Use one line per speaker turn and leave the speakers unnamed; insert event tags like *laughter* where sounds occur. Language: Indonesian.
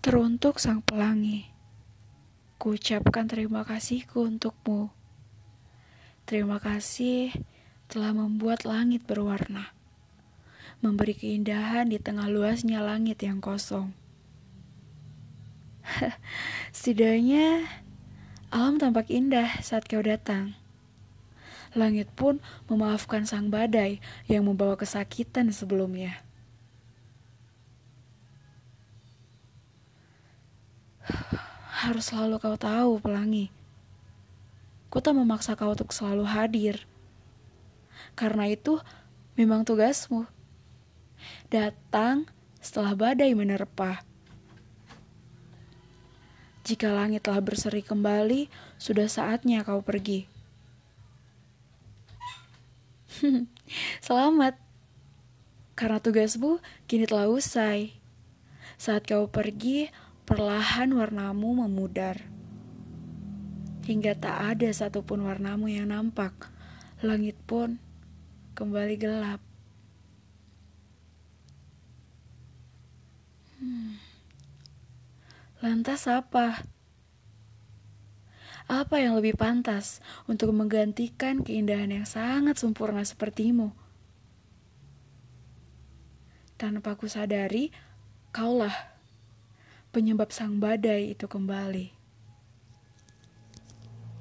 Teruntuk sang pelangi, kuucapkan terima kasihku untukmu. Terima kasih telah membuat langit berwarna, memberi keindahan di tengah luasnya langit yang kosong. *laughs* Setidaknya alam tampak indah saat kau datang. Langit pun memaafkan sang badai yang membawa kesakitan sebelumnya. Harus selalu kau tahu, pelangi. Ku tak memaksa kau untuk selalu hadir. Karena itu memang tugasmu. Datang setelah badai menerpa. Jika langit telah berseri kembali, sudah saatnya kau pergi. *laughs* Selamat, karena tugasmu kini telah usai. Saat kau pergi, Perlahan warnamu memudar. Hingga tak ada satupun warnamu yang nampak. Langit pun kembali gelap. Hmm. Lantas apa? Apa yang lebih pantas untuk menggantikan keindahan yang sangat sempurna sepertimu? Tanpa ku sadari, kaulah penyebab sang badai itu kembali.